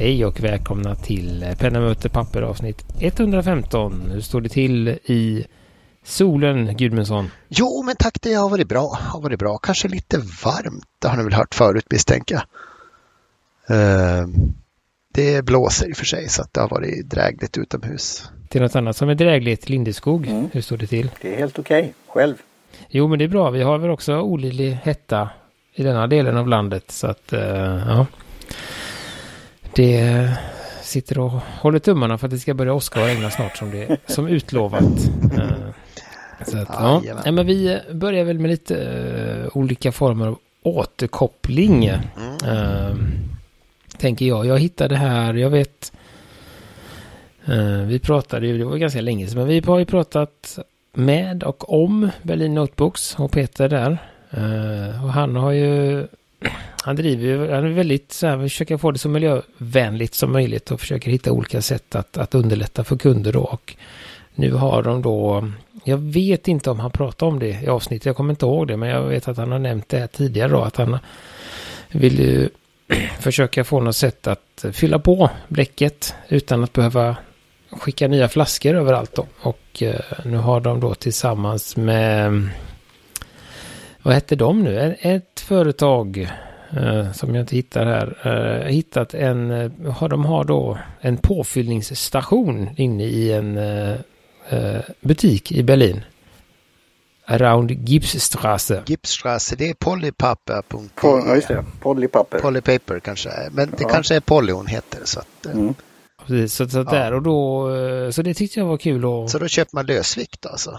Hej och välkomna till Penna möter papper avsnitt 115. Hur står det till i solen, Gudmundsson? Jo, men tack, det har varit bra. Har varit bra. Kanske lite varmt, det har ni väl hört förut misstänker jag. Uh, det blåser i och för sig så att det har varit drägligt utomhus. Till något annat som är drägligt, Lindeskog. Mm. Hur står det till? Det är helt okej. Okay. Själv? Jo, men det är bra. Vi har väl också olidlig hetta i denna delen av landet. Så att, uh, ja. Det sitter och håller tummarna för att det ska börja åska och regna snart som, det, som utlovat. Uh, så att, ja. ja. men vi börjar väl med lite uh, olika former av återkoppling. Uh, tänker jag. Jag hittade här, jag vet. vi pratade ju, det var ganska länge sedan, men vi har ju pratat med och om Berlin Notebooks och Peter där. och han har ju han driver ju, han är väldigt så här, försöker få det så miljövänligt som möjligt och försöker hitta olika sätt att, att underlätta för kunder då. Och nu har de då, jag vet inte om han pratar om det i avsnittet, jag kommer inte ihåg det, men jag vet att han har nämnt det här tidigare då, att han vill ju försöka få något sätt att fylla på bläcket utan att behöva skicka nya flaskor överallt då. Och eh, nu har de då tillsammans med vad hette de nu? Ett företag eh, som jag inte hittar här. Eh, hittat en, eh, har de har då en påfyllningsstation inne i en eh, eh, butik i Berlin. Around Gipsstrasse. Gipsstrasse, det är polypapper.com. Ja, just det. Polypapper. Polypaper kanske Men det ja. kanske är Poly hon heter. Så att, eh, mm. Precis, så, så, där, och då, så det tyckte jag var kul. Och... Så då köper man lösvikt alltså?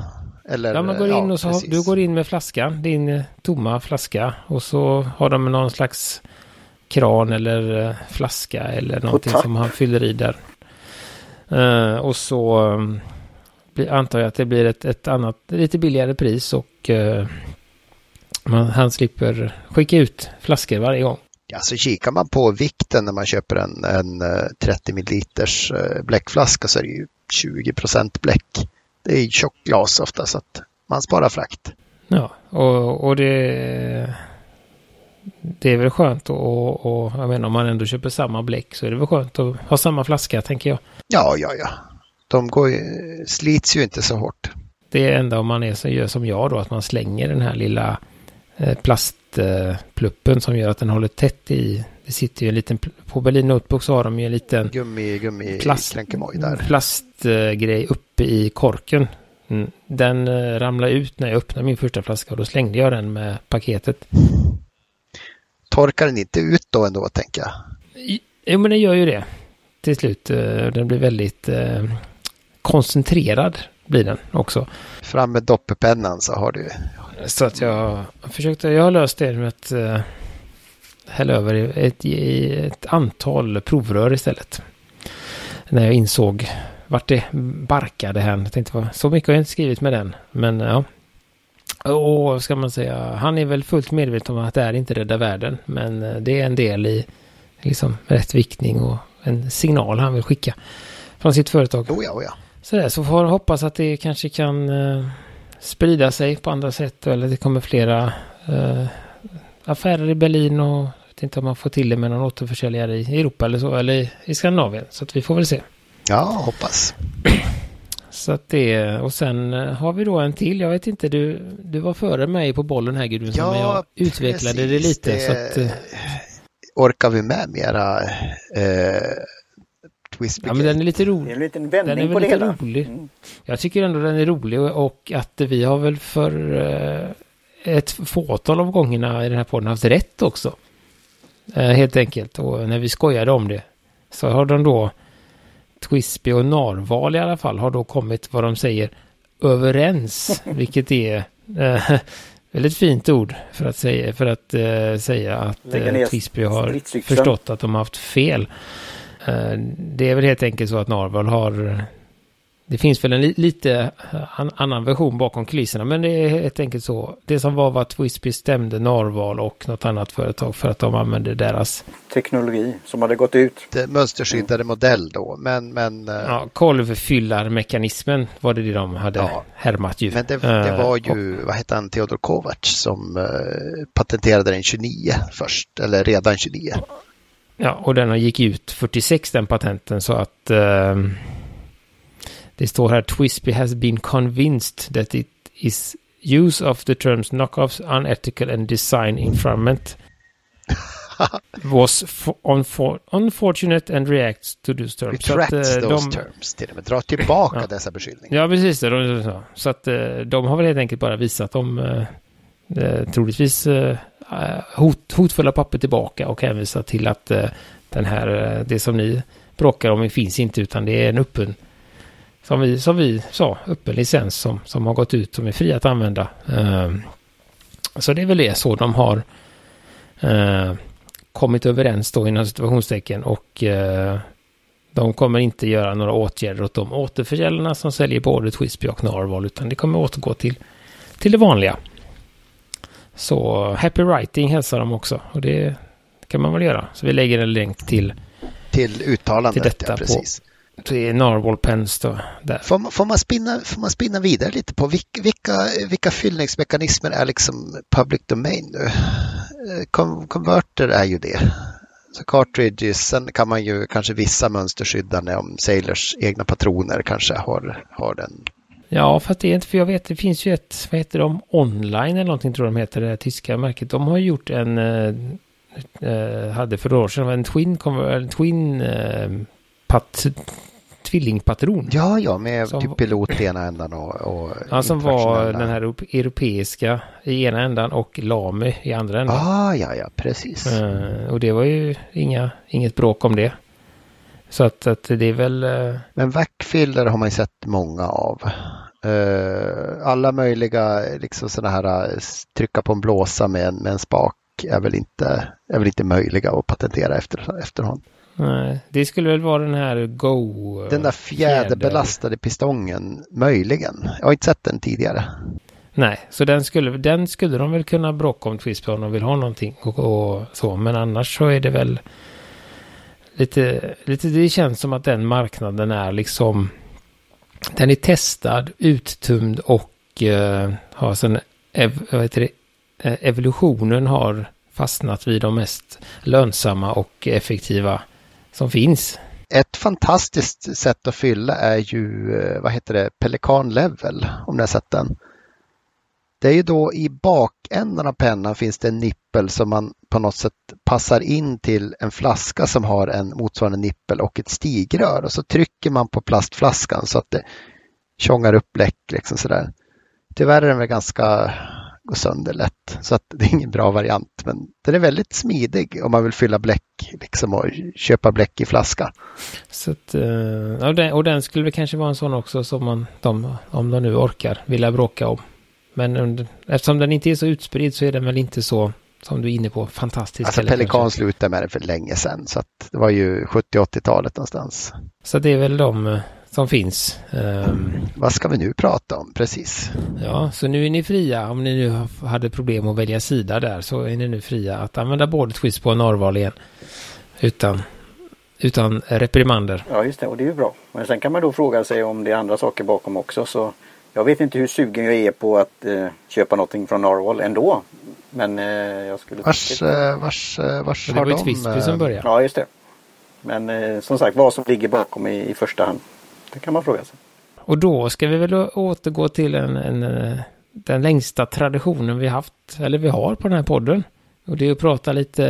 Eller, ja, man går in och så har, du går in med flaskan, din eh, tomma flaska och så har de någon slags kran eller eh, flaska eller någonting som han fyller i där. Uh, och så um, antar jag att det blir ett, ett annat, lite billigare pris och uh, man, han slipper skicka ut flaskor varje gång. Ja, så kikar man på vikten när man köper en, en 30 ml bläckflaska så är det ju 20 procent bläck det är tjockt glas ofta så att man sparar frakt. Ja, och, och det, det är väl skönt och, och jag menar om man ändå köper samma bläck så är det väl skönt att ha samma flaska tänker jag. Ja, ja, ja. De går, slits ju inte så hårt. Det är enda om man är gör som jag då, att man slänger den här lilla eh, plastpluppen som gör att den håller tätt i. Det sitter ju en liten, på Berlin Notebook så har de ju en liten gummi, gummi, plast, där. Plastgrej uppe i korken. Mm. Den eh, ramlade ut när jag öppnade min första flaska och då slängde jag den med paketet. Torkar den inte ut då ändå, tänker jag? Jo, men den gör ju det till slut. Eh, den blir väldigt eh, koncentrerad blir den också. Fram med doppepennan så har du så att jag försökte, jag har löst det med att uh, hälla över ett, ett antal provrör istället. När jag insåg vart det barkade hän. Jag tänkte, så mycket har jag inte skrivit med den. Men ja. Och vad ska man säga, han är väl fullt medveten om att det är inte rädda världen. Men eh, det är en del i liksom rätt viktning och en signal han vill skicka från sitt företag. Oh ja, oh ja. Så, där, så får hoppas att det kanske kan uh, sprida sig på andra sätt. Eller det kommer flera uh, affärer i Berlin och jag vet inte om man får till det med någon återförsäljare i Europa eller så. Eller i Skandinavien. Så att vi får väl se. Ja, hoppas. Så att det, och sen eh, har vi då en till. Jag vet inte, du, du var före mig på bollen här Gudrun, ja, men jag utvecklade precis, det lite. Det, så att, orkar vi med mera eh, Ja, men den är lite rolig. Det är en liten vändning den är på det hela. Rolig. Mm. Jag tycker ändå den är rolig och att vi har väl för eh, ett fåtal av gångerna i den här podden haft rätt också. Eh, helt enkelt. Och när vi skojade om det så har de då Twisby och Narval i alla fall har då kommit vad de säger överens. vilket är eh, väldigt fint ord för att säga, för att, eh, säga att eh, Twisby har förstått att de har haft fel. Eh, det är väl helt enkelt så att Narval har det finns väl en li lite annan version bakom kulisserna, men det är helt enkelt så. Det som var var att Twisby stämde Narval och något annat företag för att de använde deras teknologi som hade gått ut. Det mönsterskyddade mm. modell då, men... men eh, ja, kolvfyllarmekanismen var det de hade ja, härmat ju. Men det, det eh, var ju, uh, vad hette han, Theodor Kovacs som uh, patenterade den 29 först, eller redan 29. Ja, och den har gick ut 46 den patenten så att eh, det står här Twisby has been convinced that it is use of the terms knockoffs, unethical and design infringement was unfor unfortunate and reacts to those terms. Retracts att, uh, those de, terms, till och med dra tillbaka ja. dessa beskyllningar. Ja, precis. Det, de, så att uh, de har väl helt enkelt bara visat dem uh, troligtvis hot, hotfulla papper tillbaka och hänvisat till att den här, det som ni bråkar om finns inte utan det är en öppen som vi, som vi sa, öppen licens som, som har gått ut som är fri att använda. Uh, så det är väl det så de har uh, kommit överens då inom situationstecken och uh, de kommer inte göra några åtgärder åt de återförsäljarna som säljer både Twisby och Narval utan det kommer återgå till, till det vanliga. Så Happy Writing hälsar de också och det kan man väl göra. Så vi lägger en länk till till uttalandet, till detta ja, precis. På, är Narwhal Pens då. Där. Får, får, man spinna, får man spinna vidare lite på vilka, vilka, vilka fyllningsmekanismer är liksom public domain nu? Eh, converter är ju det. Så cartridges, sen kan man ju kanske vissa mönsterskyddande om Sailors egna patroner kanske har, har den. Ja, för att det är inte, för jag vet, det finns ju ett, vad heter de, online eller någonting tror jag de heter, det tyska märket. De har gjort en, eh, hade för år sedan en Twin, en twin eh, pat, tvillingpatron. Ja, ja, med som, typ pilot i ena ändan och... och ja, som var den här europeiska i ena ändan och Lamy i andra ändan. Ah, ja, ja, precis. Uh, och det var ju inga, inget bråk om det. Så att, att det är väl... Uh... Men vackfiller har man ju sett många av. Uh, alla möjliga liksom sådana här trycka på en blåsa med en, med en spak är väl inte, är väl inte möjliga att patentera efter, efterhand. Nej, det skulle väl vara den här Go... Den där fjäderbelastade pistongen, möjligen. Jag har inte sett den tidigare. Nej, så den skulle, den skulle de väl kunna bråka om Twist om de vill ha någonting och, och, så. Men annars så är det väl lite, lite, det känns som att den marknaden är liksom, den är testad, uttömd och uh, har sån, ev, vad heter det, eh, evolutionen har fastnat vid de mest lönsamma och effektiva som finns. Ett fantastiskt sätt att fylla är ju, eh, vad heter det, Pelikan Level, om ni har sett den. Det är ju då i bakänden av pennan finns det en nippel som man på något sätt passar in till en flaska som har en motsvarande nippel och ett stigrör och så trycker man på plastflaskan så att det tjongar upp bläck liksom sådär. Tyvärr är den väl ganska gå sönder lätt. Så att det är ingen bra variant. Men den är väldigt smidig om man vill fylla bläck liksom, och köpa bläck i flaska. Så att, eh, och, den, och den skulle väl kanske vara en sån också som man, de, om de nu orkar, vilja bråka om. Men eftersom den inte är så utspridd så är den väl inte så, som du är inne på, fantastisk. Alltså Pelikan slutade med det för länge sedan. Så att det var ju 70-80-talet någonstans. Så det är väl de eh, som finns. Um, Vad ska vi nu prata om? Precis. Ja, så nu är ni fria. Om ni nu hade problem att välja sida där så är ni nu fria att använda både twist på Norrval igen. Utan, utan reprimander. Ja, just det. Och det är ju bra. Men sen kan man då fråga sig om det är andra saker bakom också. Så jag vet inte hur sugen jag är på att eh, köpa någonting från Norrval ändå. Men eh, jag skulle... Vars, eh, vars, eh, vars har de... Det var ju Twisby som började. Ja, just det. Men eh, som sagt, vad som ligger bakom i, i första hand. Det kan man fråga sig. Och då ska vi väl återgå till en, en, eh, den längsta traditionen vi haft, eller vi har på den här podden. Och det är att prata lite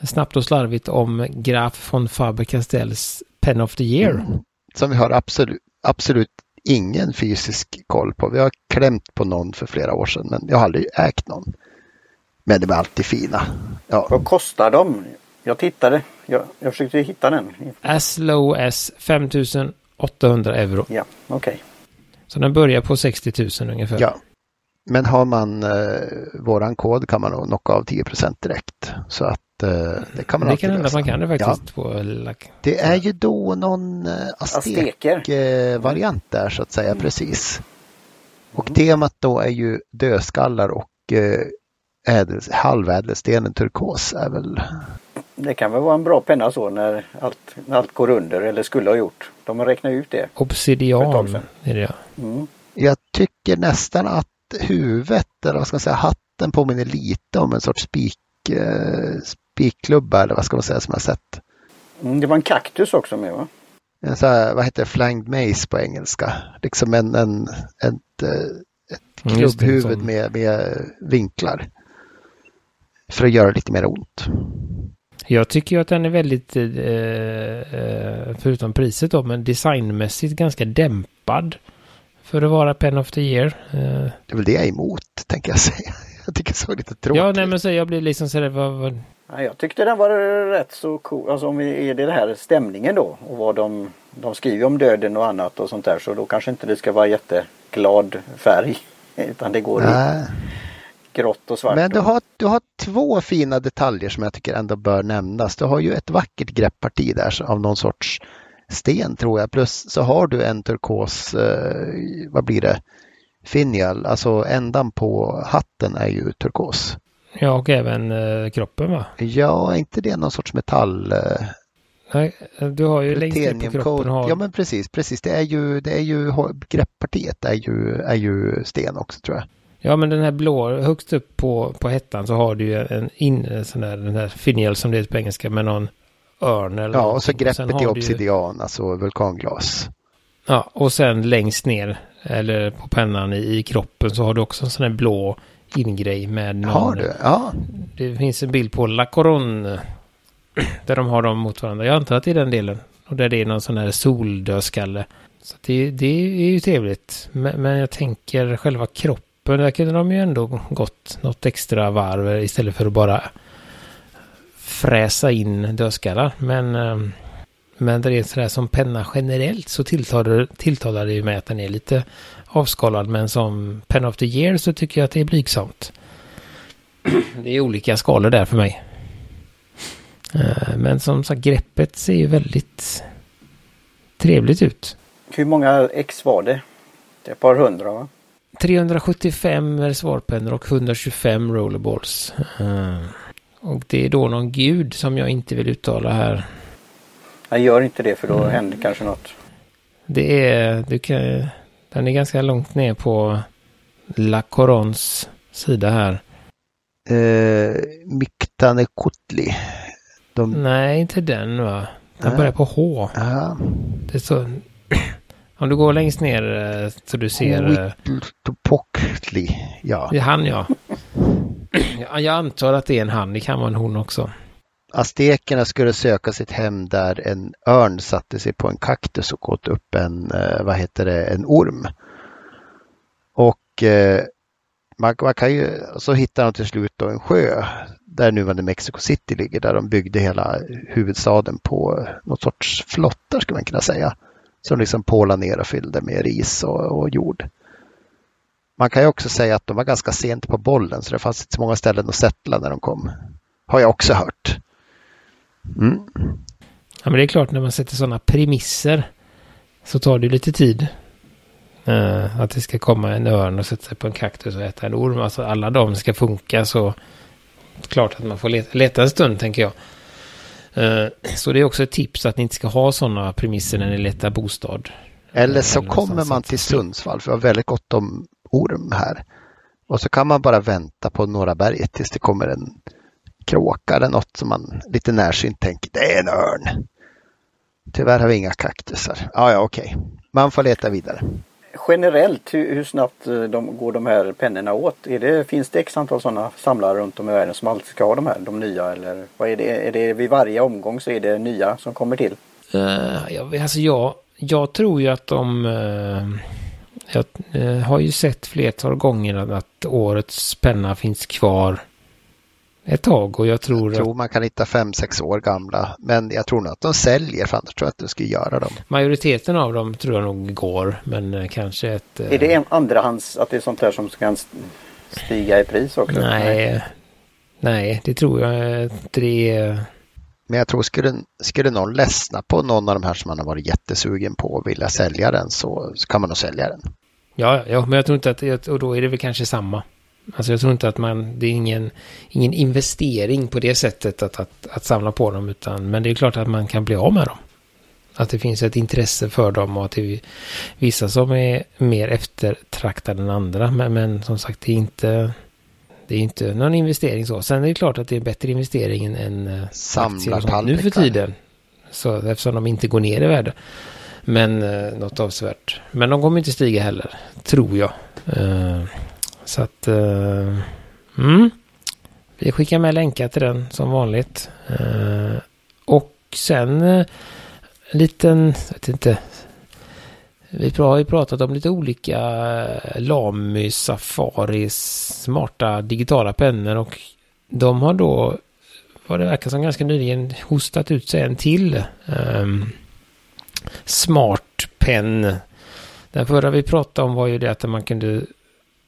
eh, snabbt och slarvigt om Graf von Faber-Castells Pen of the Year. Mm. Som vi har absolut, absolut ingen fysisk koll på. Vi har klämt på någon för flera år sedan, men jag har aldrig ägt någon. Men de är alltid fina. Ja. Vad kostar de? Jag tittade. Jag, jag försökte hitta den. As low as 5000 800 euro. Ja, okej. Okay. Så den börjar på 60 000 ungefär. Ja. Men har man eh, våran kod kan man nog knocka av 10% direkt. Så att eh, det kan man Det kan hända att man kan det faktiskt. Ja. På, det är ju då någon eh, Aztek-variant eh, där så att säga, mm. precis. Och mm. temat då är ju dödskallar och eh, ädel, halvädelstenen turkos är väl det kan väl vara en bra penna så när allt, när allt går under eller skulle ha gjort. De har räknat ut det. Obsidian är det mm. Jag tycker nästan att huvudet eller vad ska man säga hatten påminner lite om en sorts spik, eh, spikklubba eller vad ska man säga som jag sett. Mm, det var en kaktus också med va? En så här, vad heter det, flanged maze på engelska. Liksom en, en, ett, ett mm, klubbhuvud det, med, med vinklar. För att göra lite mer ont. Jag tycker ju att den är väldigt, eh, eh, förutom priset då, men designmässigt ganska dämpad. För att vara Pen of the Year. Eh. Det är väl det jag är emot, tänker jag säga. Jag tycker så lite tråkigt. Ja, nej men så jag blir liksom sådär, vad, vad... Ja, jag tyckte den var rätt så cool. Alltså om vi är det här stämningen då och vad de, de skriver om döden och annat och sånt där så då kanske inte det ska vara jätteglad färg. Utan det går nej. i grått och svart. Men du har, du har två fina detaljer som jag tycker ändå bör nämnas. Du har ju ett vackert greppparti där av någon sorts sten tror jag. Plus så har du en turkos, eh, vad blir det, finial, alltså ändan på hatten är ju turkos. Ja, och även eh, kroppen va? Ja, är inte det någon sorts metall? Eh, Nej, du har ju längst ner på kroppen. Har... Ja, men precis, precis. Det är ju, det är ju grepppartiet är ju, är ju sten också tror jag. Ja, men den här blå, högst upp på, på hettan så har du ju en in, sån där, den här finial som det heter på engelska med någon örn eller Ja, och så greppet i obsidian, ju... alltså vulkanglas. Ja, och sen längst ner, eller på pennan i, i kroppen så har du också en sån här blå ingrej med någon... Har du? Ja. Det finns en bild på La Coronne. Där de har dem mot varandra. Jag antar att det är den delen. Och där det är någon sån här soldödskalle. Så det, det är ju trevligt. Men, men jag tänker själva kroppen. Där kunde de ju ändå gått något extra varv istället för att bara fräsa in dödskallar. Men, eh, men det är sådär som penna generellt så tilltalar, tilltalar det ju med att den är lite avskalad. Men som Pen of the Year så tycker jag att det är blygsamt. Det är olika skalor där för mig. Eh, men som sagt greppet ser ju väldigt trevligt ut. Hur många ex var det? Det är ett par hundra va? 375 svarpennor och 125 rollerballs. Eh, och det är då någon gud som jag inte vill uttala här. Jag gör inte det för då mm. händer kanske något. Det är, du kan, den är ganska långt ner på La Corons sida här. Eh, Miktanekutli. De... Nej, inte den va? Den börjar på H. Ja. Det är så... Om du går längst ner eh, så du ser... Topokli, ja. Det är han ja. Jag antar att det är en han, det kan vara en hon också. Aztekerna skulle söka sitt hem där en örn satte sig på en kaktus och åt upp en, eh, vad heter det, en orm. Och eh, man, man, kan ju, så hittar de till slut då en sjö där nuvarande Mexico City ligger, där de byggde hela huvudstaden på något sorts flottar skulle man kunna säga. Som liksom pålade ner och fyllde med ris och, och jord. Man kan ju också säga att de var ganska sent på bollen så det fanns inte så många ställen att sätta när de kom. Har jag också hört. Mm. Ja men det är klart när man sätter sådana premisser så tar det lite tid. Uh, att det ska komma en örn och sätta sig på en kaktus och äta en orm. Alltså alla de ska funka så klart att man får leta, leta en stund tänker jag. Uh, så det är också ett tips att ni inte ska ha sådana premisser när ni letar bostad. Eller så Eller kommer man till Sundsvall för det var väldigt gott om orm här. Och så kan man bara vänta på Norra berget tills det kommer en kråka eller något som man lite närsynt tänker, det är en örn. Tyvärr har vi inga kaktusar. Ja, ja, okej. Okay. Man får leta vidare. Generellt, hur, hur snabbt eh, de, går de här pennorna åt? Är det, finns det x antal sådana samlare runt om i världen som alltid ska ha de här, de nya? Eller vad är det? Är det vid varje omgång så är det nya som kommer till? Uh, jag, alltså jag, jag tror ju att de... Uh jag uh, har ju sett flertal gånger att årets penna finns kvar ett tag och jag tror... Jag tror man kan hitta fem, sex år gamla. Men jag tror nog att de säljer för annars tror jag att du skulle göra dem. Majoriteten av dem tror jag nog går men eh, kanske ett... Är det en andrahands, att det är sånt där som kan stiga i pris också? Nej, nej det tror jag inte det. Men jag tror skulle, skulle någon ledsna på någon av de här som man har varit jättesugen på och vilja sälja den så, så kan man nog sälja den. Ja, ja, men jag tror inte att, och då är det väl kanske samma. Alltså jag tror inte att man, det är ingen, ingen investering på det sättet att, att, att samla på dem, utan, men det är klart att man kan bli av med dem. Att det finns ett intresse för dem och att det är vissa som är mer eftertraktade än andra. Men, men som sagt, det är inte, det är inte någon investering så. Sen är det klart att det är en bättre investering än eh, Samlar nu för tiden. Så, eftersom de inte går ner i värde. Men eh, något avsevärt. Men de kommer inte stiga heller, tror jag. Eh, så att... Uh, mm. Vi skickar med länkar till den som vanligt. Uh, och sen uh, en liten, jag vet inte. Vi har ju pratat om lite olika Lamy, Safari, smarta digitala pennor och de har då, vad det verkar som ganska nyligen, hostat ut sig en till um, smart penn. Den förra vi pratade om var ju det att man kunde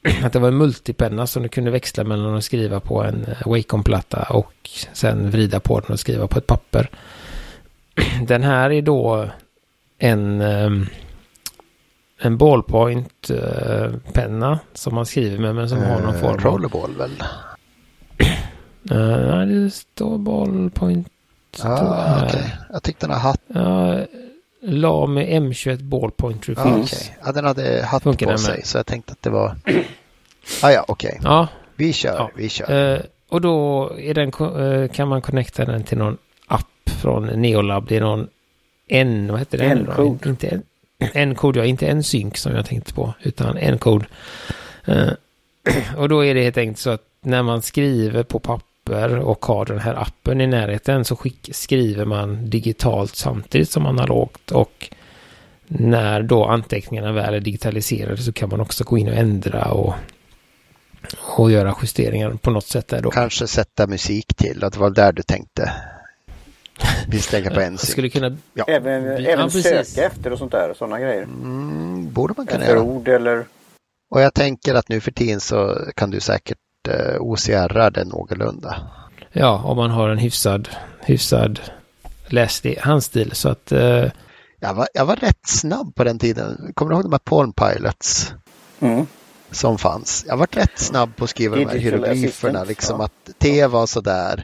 att det var en multipenna som du kunde växla mellan att skriva på en Wacom-platta och sen vrida på den och skriva på ett papper. Den här är då en, ehm, en ballpoint-penna som man skriver med men som har någon form av... Rollerball väl? Nej, det står ballpoint. Ah, okej. Okay. Jag tyckte den har hatt. Ja, la med M21 ballpoint refills. Ah, okay. Ja, den hade hatt Funkar på sig så jag tänkte att det var... Ah, ja, okej. Okay. Ja. Vi kör, ja. vi kör. Uh, och då är den, uh, kan man connecta den till någon app från Neolab. Det är någon N, vad heter det? N-kod. Inte en, N-kod, ja, inte en synk som jag tänkte på, utan N-kod. Uh, och då är det helt enkelt så att när man skriver på papper och har den här appen i närheten så skick, skriver man digitalt samtidigt som analogt och när då anteckningarna väl är digitaliserade så kan man också gå in och ändra och, och göra justeringar på något sätt där då. Kanske sätta musik till, att det var där du tänkte. Vi lägga på en skulle kunna... Ja. Även, även ja, söka efter och sånt där, sådana grejer. Mm, borde man kunna efter göra. ord eller... Och jag tänker att nu för tiden så kan du säkert eh, OCR det någorlunda. Ja, om man har en hyfsad, hyfsad läslig handstil så att... Eh... Jag, var, jag var rätt snabb på den tiden. Kommer du ihåg de här Palm Pilots? Mm. Som fanns. Jag var rätt snabb på att skriva de här hieroglyferna. Liksom ja. att T var sådär.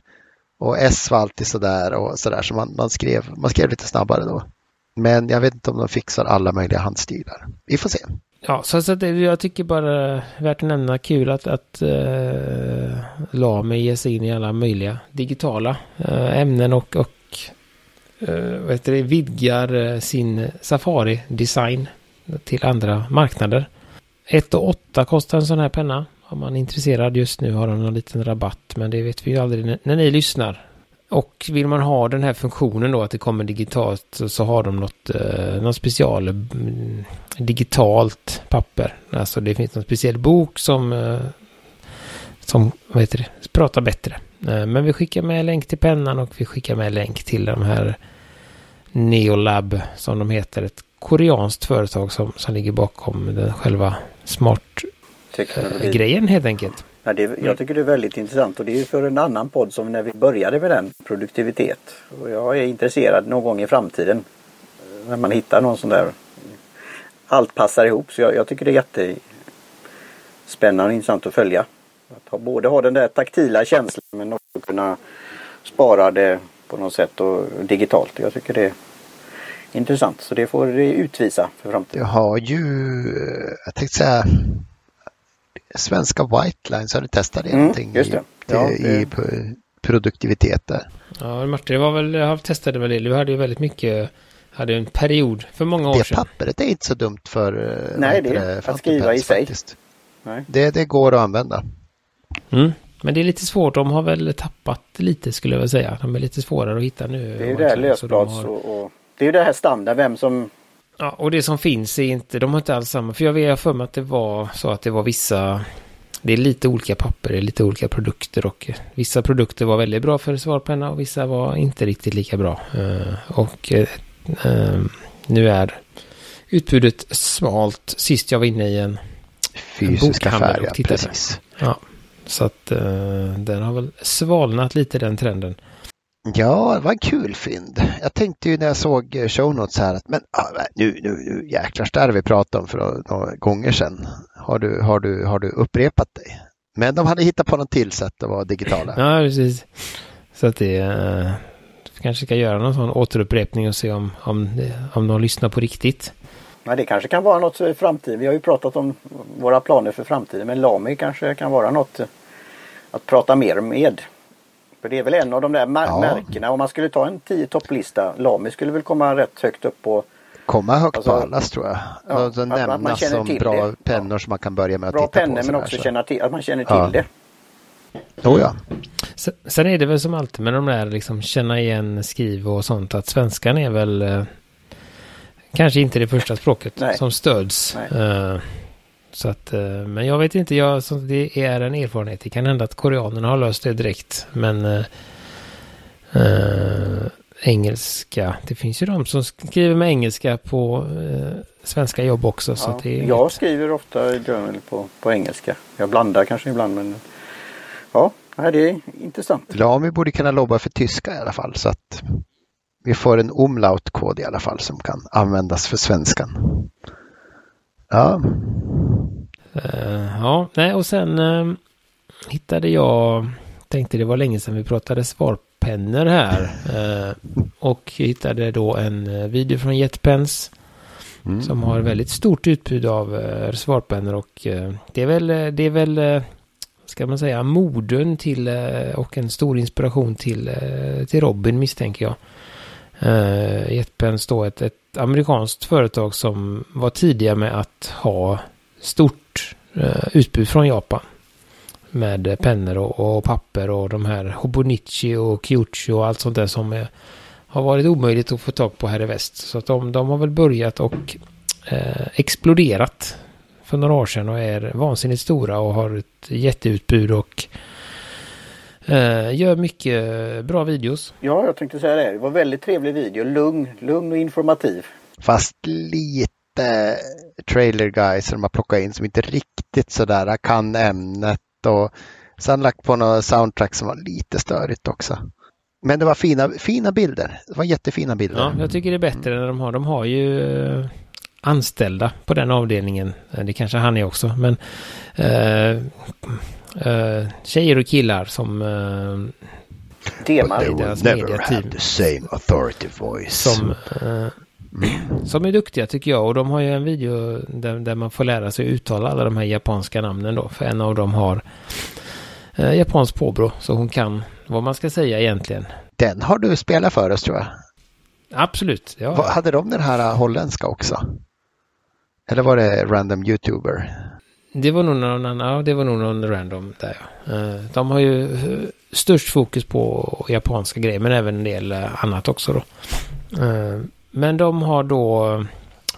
Och S var alltid sådär och sådär. Så man, man, skrev, man skrev lite snabbare då. Men jag vet inte om de fixar alla möjliga handstilar. Vi får se. Ja, så, så det, jag tycker bara värt att nämna kul att, att uh, Lame ger sig in i alla möjliga digitala uh, ämnen och, och uh, vad heter det, vidgar sin Safari-design till andra marknader. 1 8 kostar en sån här penna. Om man är intresserad just nu har de en liten rabatt, men det vet vi ju aldrig när, när ni lyssnar. Och vill man ha den här funktionen då att det kommer digitalt så, så har de något, eh, något special mm, digitalt papper. Alltså det finns någon speciell bok som, eh, som vad heter det, pratar bättre. Eh, men vi skickar med länk till pennan och vi skickar med länk till de här Neolab som de heter. Ett koreanskt företag som, som ligger bakom den själva smart-grejen helt enkelt. Ja, det, jag tycker det är väldigt intressant och det är för en annan podd som när vi började med den, produktivitet. Och jag är intresserad någon gång i framtiden eh, när man hittar någon sån där allt passar ihop. Så jag, jag tycker det är jättespännande och intressant att följa. Att ha, både ha den där taktila känslan men också kunna spara det på något sätt och digitalt. Jag tycker det intressant. Så det får det utvisa för framtiden. Jag har ju, eh, jag tänkte säga svenska White Lines, har du testat det mm, någonting just det. Ja, i, det... i produktivitet där? Ja, Martin, det var väl, jag testade väl det. Du hade ju väldigt mycket, hade en period för många år det sedan. Det pappret är inte så dumt för eh, Nej, det är att skriva i sig. Nej. Det, det går att använda. Mm. Men det är lite svårt, de har väl tappat lite skulle jag vilja säga. De är lite svårare att hitta nu. Det är ju det här lösblads har... och, och, det är ju det här standard, vem som Ja, och det som finns är inte, de har inte alls samma. För jag vet för mig att det var så att det var vissa, det är lite olika papper, det är lite olika produkter och vissa produkter var väldigt bra för svarpenna och vissa var inte riktigt lika bra. Uh, och uh, nu är utbudet smalt. Sist jag var inne i en fysiska färger, precis. Ja, så att den har väl svalnat lite den trenden. Ja, det var en kul fynd. Jag tänkte ju när jag såg eh, show notes här att men ah, nu, nu, nu jäklar, det vi pratade om för några gånger sedan. Har du, har, du, har du upprepat dig? Men de hade hittat på något till sätt att vara digitala. Ja, precis. Så att det uh, kanske ska göra någon sån återupprepning och se om, om, om de lyssnar på riktigt. Ja, det kanske kan vara något för framtiden. Vi har ju pratat om våra planer för framtiden men Lami kanske kan vara något att prata mer med. För det är väl en av de där mär ja. märkena. Om man skulle ta en 10 topplista. Lami skulle väl komma rätt högt upp på komma högt alltså, på allas tror jag. Ja, alltså, nämnas som bra det. pennor som man kan börja med att bra titta pennor, på. Bra pennor men också känna till, att man känner till ja. det. Jo, ja. Sen är det väl som alltid med de där liksom känna igen skriv och sånt att svenskan är väl eh, kanske inte det första språket Nej. som stöds. Eh, så att, eh, men jag vet inte, jag, så det är en erfarenhet. Det kan hända att koreanerna har löst det direkt. Men eh, eh, engelska, det finns ju de som skriver med engelska på eh, svenska jobb också. Ja, så det jag inget... skriver ofta journal på, på engelska. Jag blandar kanske ibland men ja, det är intressant. Lami borde kunna lobba för tyska i alla fall så att vi får en omlaut-kod i alla fall som kan användas för svenskan. Ja. Uh, ja, nej och sen uh, hittade jag, tänkte det var länge sedan vi pratade svarpennor här. Uh, och hittade då en video från JetPens. Mm. Som har väldigt stort utbud av uh, svarpennor och det är väl, det är väl ska man säga, moden till och en stor inspiration till, till Robin misstänker jag. Uh, JetPens då ett, ett amerikanskt företag som var tidiga med att ha stort utbud från Japan. Med pennor och, och, papper och de här Hobonichi och Kyuchi och allt sånt där som är, har varit omöjligt att få tag på här i väst. Så att de, de har väl börjat och uh, exploderat för några år sedan och är vansinnigt stora och har ett jätteutbud och Uh, gör mycket bra videos. Ja, jag tänkte säga det. Det var väldigt trevlig video. Lugn, lugn och informativ. Fast lite trailer guys som de har plockat in som inte riktigt sådär kan ämnet och sen lagt på några soundtrack som var lite störigt också. Men det var fina, fina bilder. Det var jättefina bilder. Ja, jag tycker det är bättre när de har. De har ju eh, anställda på den avdelningen. Eh, det kanske han är också, men uh, uh, tjejer och killar som uh, Tema i deras mediateam. the same authority voice. Som, uh, som är duktiga tycker jag. Och de har ju en video där, där, man får lära sig uttala alla de här japanska namnen då. För en av dem har uh, japanskt påbrå. Så hon kan vad man ska säga egentligen. Den har du spelat för oss tror jag. Absolut. Ja. Hade de den här holländska också? Eller var det random youtuber? Det var nog någon annan, ja, det var nog någon random där ja. Eh, de har ju eh, störst fokus på japanska grejer men även en del eh, annat också då. Men de har då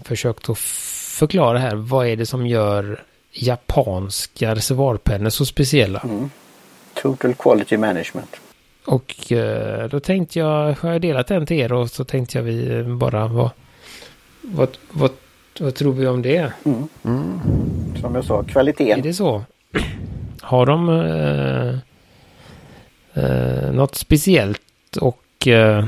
försökt att förklara här vad är det som gör japanska reservoarpennor så speciella. Mm. Total Quality Management. Och då tänkte jag, har jag delat den till er och så tänkte jag vi bara vad, vad, vad vad tror vi om det? Mm. Mm. Som jag sa, kvaliteten. Är det så? Har de eh, eh, något speciellt och eh,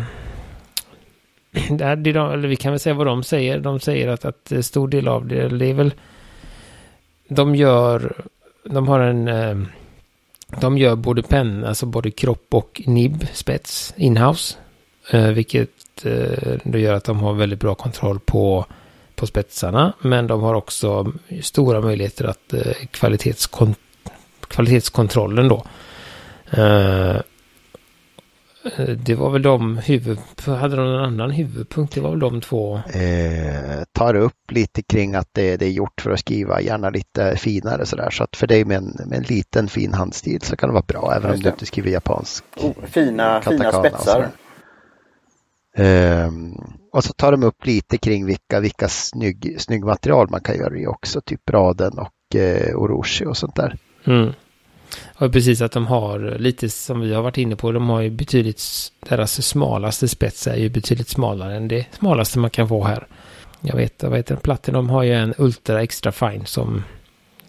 det de, eller vi kan väl säga vad de säger. De säger att, att stor del av det, det är väl de gör, de har en, eh, de gör både penna, alltså både kropp och nibb, spets, inhouse. Eh, vilket eh, då gör att de har väldigt bra kontroll på på spetsarna. Men de har också stora möjligheter att kvalitetskon kvalitetskontrollen då. Eh, det var väl de huvud... Hade de någon annan huvudpunkt? Det var väl de två? Eh, tar upp lite kring att det, det, är gjort för att skriva gärna lite finare sådär. Så att för dig med en, med en liten fin handstil så kan det vara bra även om du inte skriver japansk. Oh, fina, fina spetsar. Um, och så tar de upp lite kring vilka, vilka snygg, snygg material man kan göra i också, typ raden och eh, oroshi och sånt där. Mm. Och precis att de har lite som vi har varit inne på, de har ju betydligt, deras smalaste spets är ju betydligt smalare än det smalaste man kan få här. Jag vet, vad heter Platinum har ju en Ultra Extra Fine som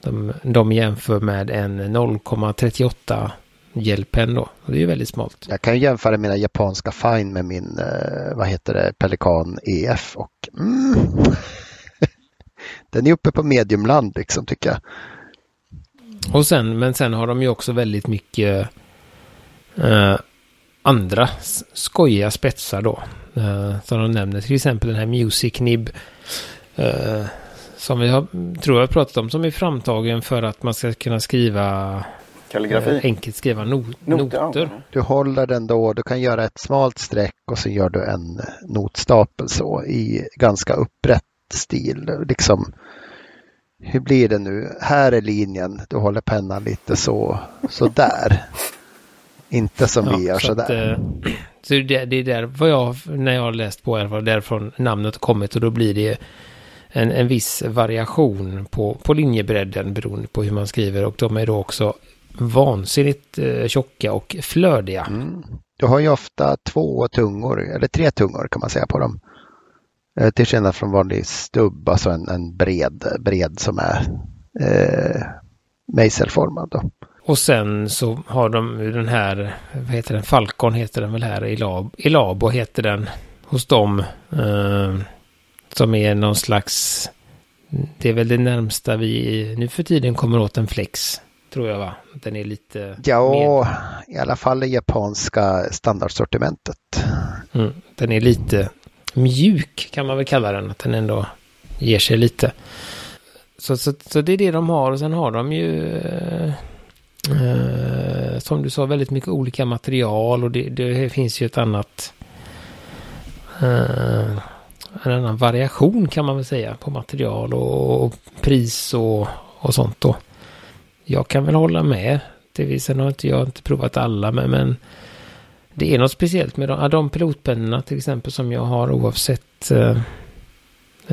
de, de jämför med en 0,38 hjälpen då. Och det är ju väldigt smalt. Jag kan jämföra mina japanska fine med min, eh, vad heter det, Pelikan EF och mm, den är uppe på mediumland liksom tycker jag. Och sen, men sen har de ju också väldigt mycket eh, andra skojiga spetsar då. Eh, som de nämner, till exempel den här Music Nib. Eh, som vi har, tror jag pratat om, som är framtagen för att man ska kunna skriva Kalligrafi. enkelt skriva no noter. noter. Du håller den då, du kan göra ett smalt streck och så gör du en notstapel så i ganska upprätt stil. Liksom, hur blir det nu? Här är linjen, du håller pennan lite så, så där. Inte som ja, vi gör så sådär. Att, eh, så det, det är där vad jag, när jag har läst på i alla fall, därifrån namnet kommit och då blir det en, en viss variation på, på linjebredden beroende på hur man skriver och de är då också vansinnigt eh, tjocka och flödiga. Mm. Du har ju ofta två tungor, eller tre tungor kan man säga på dem. Eh, till skillnad från vanlig stubb, alltså en, en bred, bred som är eh, mejselformad. Då. Och sen så har de den här, vad heter den, Falcon heter den väl här, Elab, Elabo heter den hos dem. Eh, som är någon slags, det är väl det närmsta vi nu för tiden kommer åt en flex. Tror jag va? Den är lite... Ja, med. i alla fall det japanska standardsortimentet. Mm, den är lite mjuk kan man väl kalla den. Att den ändå ger sig lite. Så, så, så det är det de har och sen har de ju eh, eh, som du sa väldigt mycket olika material och det, det finns ju ett annat eh, en annan variation kan man väl säga på material och, och pris och, och sånt då. Jag kan väl hålla med. Det, sen har inte jag inte provat alla men, men det är något speciellt med de, de pilotpennorna till exempel som jag har oavsett eh,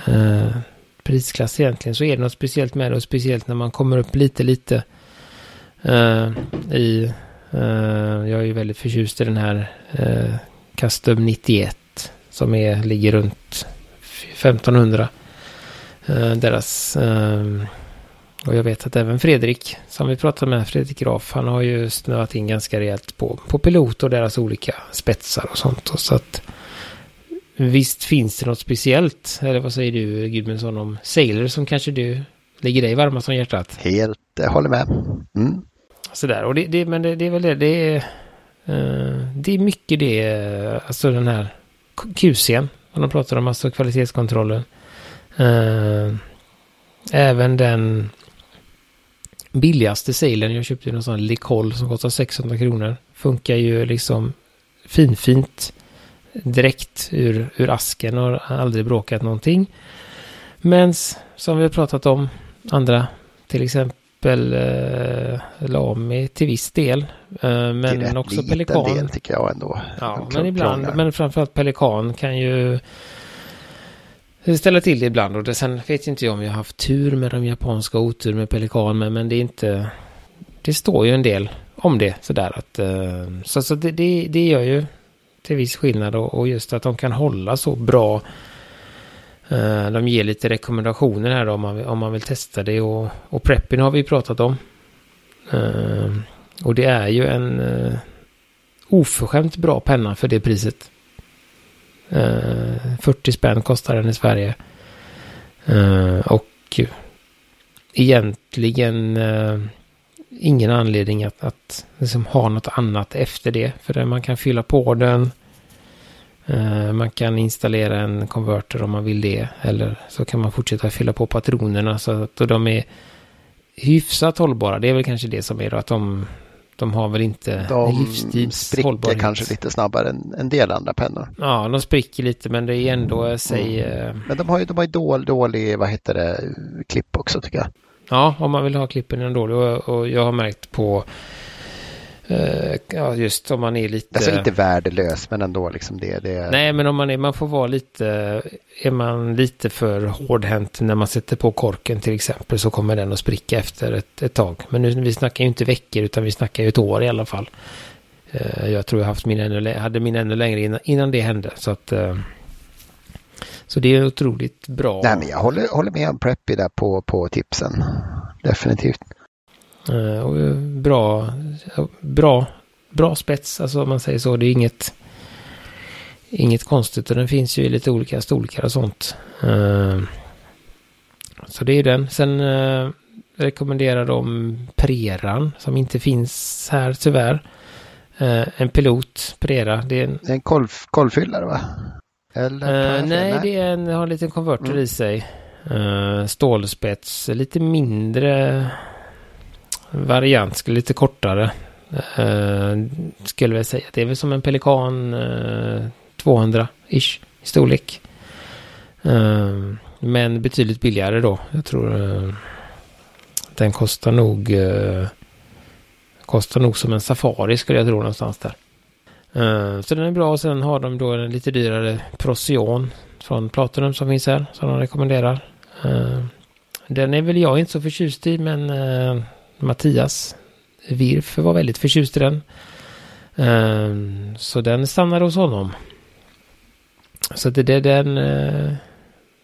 eh, prisklass egentligen så är det något speciellt med det och speciellt när man kommer upp lite lite eh, i eh, jag är ju väldigt förtjust i den här eh, Custom 91 som är, ligger runt 1500. Eh, deras eh, och jag vet att även Fredrik, som vi pratade med, Fredrik Graf, han har ju snöat in ganska rejält på, på pilot och deras olika spetsar och sånt. Och så att visst finns det något speciellt, eller vad säger du Gudmundsson om Sailor som kanske du ligger dig varmast om hjärtat? Helt, jag håller med. Mm. Sådär, och det, det, men det, det, är väl det, det är, uh, det är mycket det, alltså den här QCn, som de pratar om, alltså kvalitetskontrollen. Uh, även den billigaste sailen, jag köpte någon sån Licol som kostar 600 kronor. Funkar ju liksom finfint direkt ur, ur asken och har aldrig bråkat någonting. Men som vi har pratat om, andra till exempel eh, Lami till viss del. Eh, men också Pelikan. del tycker jag ändå. Ja, men ibland, men framförallt Pelikan kan ju ställa till det ibland och det, sen vet inte jag om jag har haft tur med de japanska otur med pelikan men, men det är inte... Det står ju en del om det sådär att... Eh, så så det, det, det gör ju till viss skillnad och, och just att de kan hålla så bra. Eh, de ger lite rekommendationer här då, om man, om man vill testa det och, och preppen har vi pratat om. Eh, och det är ju en oförskämt bra penna för det priset. Eh, 40 spänn kostar den i Sverige. Eh, och egentligen eh, ingen anledning att, att liksom ha något annat efter det. För man kan fylla på den. Man kan installera en konverter om man vill det. Eller så kan man fortsätta fylla på patronerna. Så att de är hyfsat hållbara. Det är väl kanske det som är då att de de har väl inte De spricker kanske lite snabbare än en del andra pennor. Ja, de spricker lite men det är ändå, mm. säg... Mm. Men de har ju de har dålig, dålig, vad heter det, klipp också tycker jag. Ja, om man vill ha klippen dålig och, och jag har märkt på ja, just om man är lite... Alltså inte värdelös, men ändå liksom det. det... Nej, men om man är, man får vara lite, är man lite för hårdhänt när man sätter på korken till exempel så kommer den att spricka efter ett, ett tag. Men nu, vi snackar ju inte veckor utan vi snackar ju ett år i alla fall. Uh, jag tror jag haft min ännu, hade min ännu längre innan, innan det hände. Så att... Uh, så det är otroligt bra. Nej, men jag håller, håller med om Preppy där på, på tipsen. Definitivt. Eh, och bra, bra, bra spets, alltså om man säger så. Det är inget, inget konstigt och den finns ju i lite olika storlekar och sånt. Eh, så det är den. Sen eh, rekommenderar de Preran som inte finns här tyvärr. En pilot, Prera. Det är en, en kolv, kolvfyllare va? Eller, uh, nej, det är en, har en liten konverter mm. i sig. Uh, stålspets, lite mindre variant, skulle lite kortare. Uh, skulle jag säga. Det är väl som en Pelikan eh, uh, 200-ish i storlek. Uh, men betydligt billigare då. Jag tror den kostar nog kostar nog som en Safari skulle jag tro någonstans där. så den är bra. och Sen har de då en lite dyrare Procyon från Platinum som finns här. Som de rekommenderar. den är väl jag inte så förtjust i men Mattias Wirf var väldigt förtjust i den. Ehm, så den stannade hos honom. Så det, det, den, eh,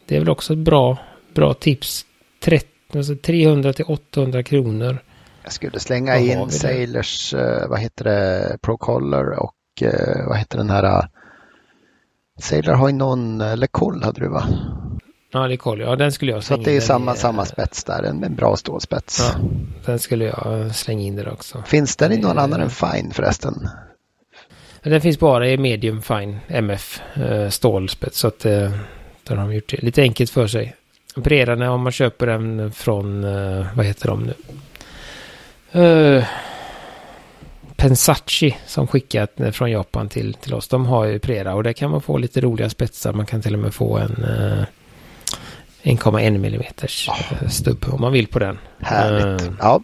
det är väl också ett bra, bra tips. 30, alltså 300 till 800 kronor. Jag skulle slänga in Sailors, eh, vad heter det, Procolor och eh, vad heter den här Sailor har ju någon, LeColl hade du va? Ja, det är koll. Ja, den skulle jag slänga in. Så det är samma, samma spets där, en, en bra stålspets. Ja, den skulle jag slänga in där också. Finns den i någon eh, annan än Fine förresten? Den finns bara i medium fine MF eh, stålspets. Så att eh, där har de gjort det lite enkelt för sig. Bredare om man köper den från, eh, vad heter de nu? Uh, Pensacci som skickat från Japan till, till oss. De har ju Prera och där kan man få lite roliga spetsar. Man kan till och med få en uh, 1,1 mm oh. stubb om man vill på den. Härligt. Uh, ja.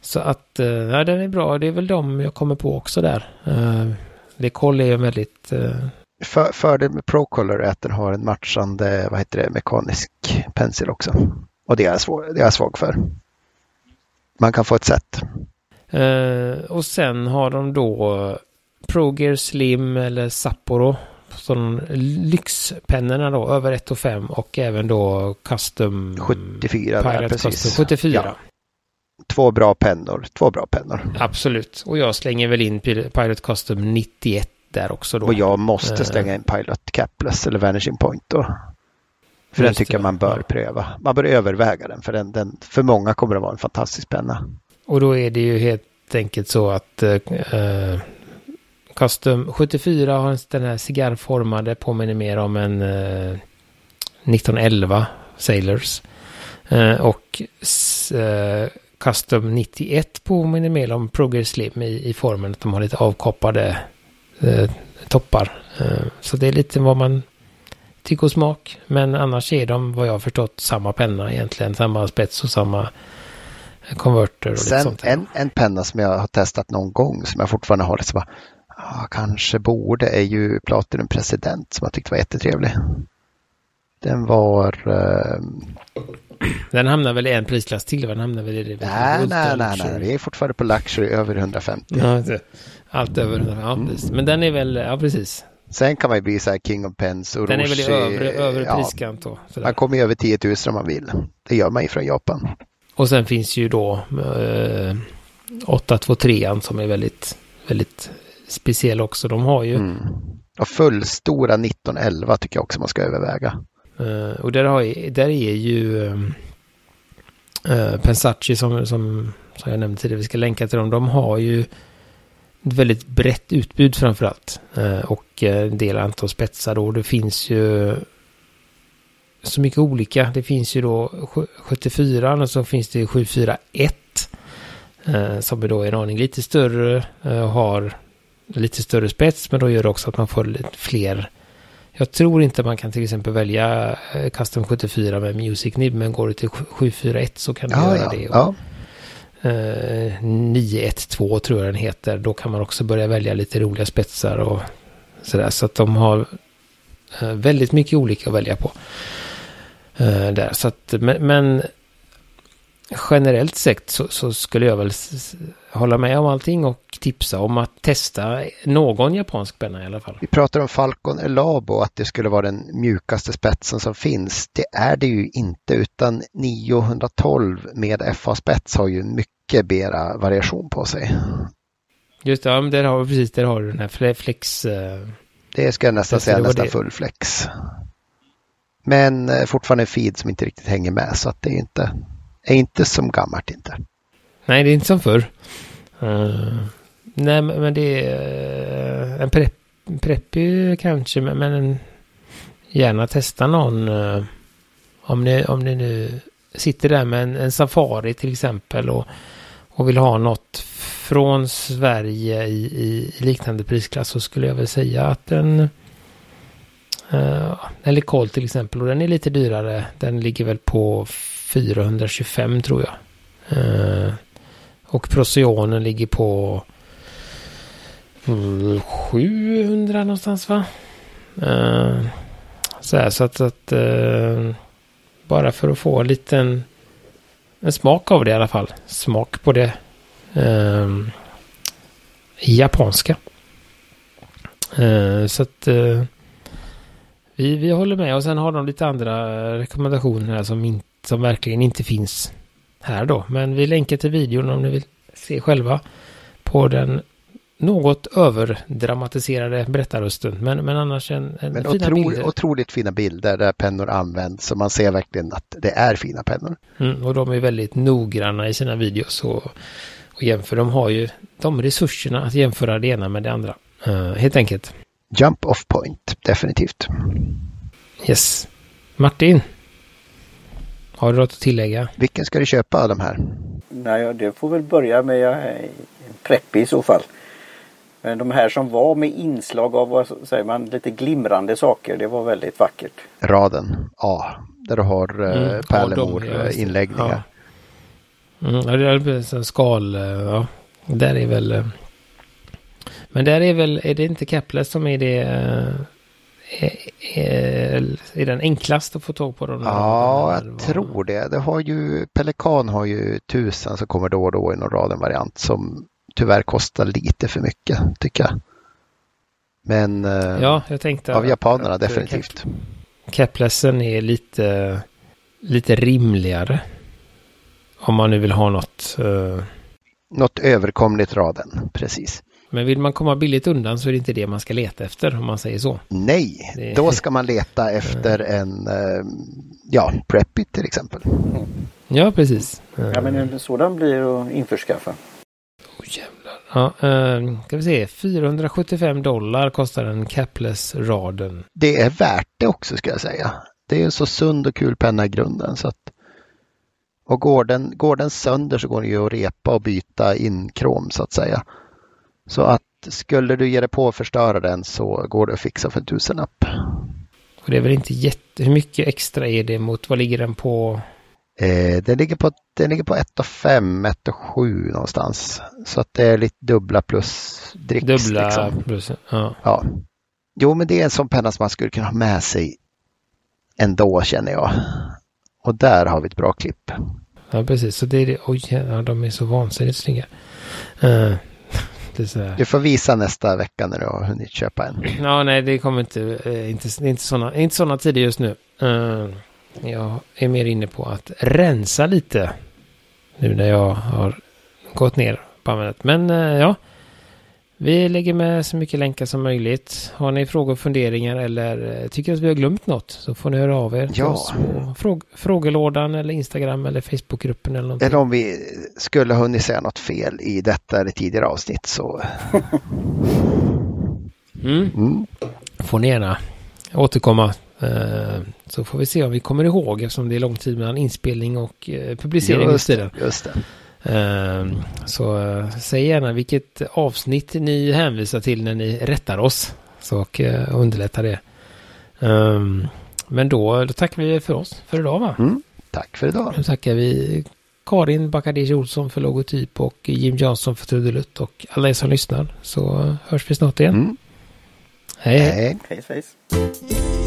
Så att, uh, ja den är bra. Det är väl de jag kommer på också där. Uh, Lecoll är ju väldigt... Uh... För, fördel med Procolor är att den har en matchande, vad heter det, mekanisk pensel också. Och det är jag svag, det är jag svag för. Man kan få ett set. Uh, och sen har de då Progear Slim eller Sapporo som lyxpennorna då, över 1 5 och även då custom 74 där, precis. Custom 74. Ja. Två bra pennor, två bra pennor. Absolut, och jag slänger väl in Pilot Custom 91 där också då. Och jag måste eh. slänga in Pilot Capless eller Vanishing Point då. För den tycker jag man bör pröva. Man bör överväga den för den, den, för många kommer det vara en fantastisk penna. Och då är det ju helt enkelt så att uh, Custom 74 har den här cigarrformade, påminner mer om en eh, 1911 Sailors. Eh, och eh, Custom 91 påminner mer om Progress Slim i, i formen att de har lite avkoppade eh, toppar. Eh, så det är lite vad man tycker och smak. Men annars är de vad jag har förstått samma penna egentligen. Samma spets och samma konverter och Sen lite sånt. En, en penna som jag har testat någon gång som jag fortfarande har bara ja, kanske borde är ju Platinum President som jag tyckte var jättetrevlig. Den var... Uh... Den hamnar väl i en prisklass till? Den hamnar väl i det? Nej, nej, nej, nej, vi är fortfarande på Luxury över 150. Ja, allt över 150, ja, mm. Men den är väl, ja precis. Sen kan man ju bli så här King of Pens och Den är väl i övre, övre ja, priskant då? Sådär. Man kommer ju över 10 000 om man vill. Det gör man ju från Japan. Och sen finns ju då eh, 823 som är väldigt, väldigt speciell också. De har ju... Mm. Och fullstora 1911 tycker jag också man ska överväga. Uh, och där, har, där är ju uh, Pensacci som, som, som jag nämnde tidigare, vi ska länka till dem. De har ju ett väldigt brett utbud framförallt. Uh, och en del antal spetsar då. Det finns ju så mycket olika. Det finns ju då 74 och så finns det 741. som är då en aning lite större. har lite större spets men då gör det också att man får lite fler. Jag tror inte man kan till exempel välja eh, Custom 74 med Music Nib men går du till 741 så kan du ja, göra ja, det. Och, ja. eh, 912 tror jag den heter. Då kan man också börja välja lite roliga spetsar och sådär. Så att de har eh, väldigt mycket olika att välja på. Eh, där. Så att, men, men generellt sett så, så, skulle jag väl hålla med om allting och tipsa om att testa någon japansk penna i alla fall. Vi pratar om Falcon Elabo, att det skulle vara den mjukaste spetsen som finns. Det är det ju inte, utan 912 med FA-spets har ju mycket mera variation på sig. Just det, ja, men där har, precis, där har du den här flex. Uh... Det ska jag nästan säga, nästan det... full flex. Men eh, fortfarande en feed som inte riktigt hänger med, så att det är inte, är inte som gammalt inte. Nej, det är inte som förr. Uh, nej, men det är uh, en prepp, preppy kanske, men, en, gärna testa någon. Uh, om, ni, om ni nu sitter där med en, en Safari till exempel och, och vill ha något från Sverige i, i, liknande prisklass så skulle jag väl säga att en uh, en Lecol till exempel och den är lite dyrare. Den ligger väl på 425 tror jag. Eh, och Procyonen ligger på 700 någonstans va? Eh, så, här, så att, att eh, bara för att få en liten en smak av det i alla fall. Smak på det uh, japanska. Eh, så att eh, vi, vi håller med och sen har de lite andra rekommendationer här som, inte som verkligen inte finns här då. Men vi länkar till videon om ni vill se själva på den något överdramatiserade berättarrösten. Men, men annars en, en men fina otro, bilder. Otroligt fina bilder där pennor används. Så man ser verkligen att det är fina pennor. Mm, och de är väldigt noggranna i sina videos. Och, och jämför. De har ju de resurserna att jämföra det ena med det andra. Uh, helt enkelt. Jump off point, definitivt. Yes. Martin. Har du något att tillägga? Vilken ska du köpa av de här? Nej, det får väl börja med Preppi i så fall. Men de här som var med inslag av vad säger man, lite glimrande saker, det var väldigt vackert. Raden A, där du har eh, mm, pärlemor-inläggningar. Ja, mm, ja, det är en skal, eh, ja. Där är väl... Eh, men där är väl, är det inte Kepler som är det... Är, är, är den enklast att få tag på? Dem ja, jag tror det. det har ju, Pelikan har ju tusen som kommer då och då i någon raden-variant som tyvärr kostar lite för mycket tycker jag. Men eh, ja, jag tänkte av japanerna att, definitivt. Keplesen är lite, lite rimligare. Om man nu vill ha något. Uh... Något överkomligt raden, precis. Men vill man komma billigt undan så är det inte det man ska leta efter om man säger så. Nej, det... då ska man leta efter en uh, ja, Preppy till exempel. Ja, precis. Ja, men en sådan blir att införskaffa. Oh, jävlar. Ja, eh, ska vi se. 475 dollar kostar en capless-raden. Det är värt det också ska jag säga. Det är en så sund och kul penna i grunden. Så att, och går den, går den sönder så går det ju att repa och byta in krom så att säga. Så att skulle du ge dig på att förstöra den så går det att fixa för en tusenlapp. Och det är väl inte jätte... Hur mycket extra är det mot... Vad ligger den på? Eh, den, ligger på, den ligger på 1 5, 1 7 någonstans. Så att det är lite dubbla plus dricks. Dubbla liksom. plus, ja. ja. Jo, men det är en sån penna som man skulle kunna ha med sig ändå känner jag. Och där har vi ett bra klipp. Ja, precis. Så det är det. Oj, ja, de är så vansinnigt snygga. Uh, du får visa nästa vecka när du har hunnit köpa en. Ja, nej, det kommer inte, uh, inte, inte sådana inte såna tider just nu. Uh, jag är mer inne på att rensa lite. Nu när jag har gått ner på användandet. Men eh, ja, vi lägger med så mycket länkar som möjligt. Har ni frågor och funderingar eller eh, tycker att vi har glömt något så får ni höra av er ja. oss fråg frågelådan eller Instagram eller Facebookgruppen eller någonting. Eller om vi skulle ha hunnit säga något fel i detta eller tidigare avsnitt så. mm. Mm. Får ni gärna återkomma Eh, så får vi se om vi kommer ihåg eftersom det är lång tid mellan inspelning och eh, publicering just just det. Eh, så säg gärna vilket avsnitt ni hänvisar till när ni rättar oss. Så och underlättar det. Men då, då tackar vi för oss för idag va? Mm, tack för idag. Nu tackar vi Karin Bakadish Olsson för logotyp och Jim Jansson för trudelutt och alla er som lyssnar. Så hörs vi snart igen. Mm. Hej hej. hej. hej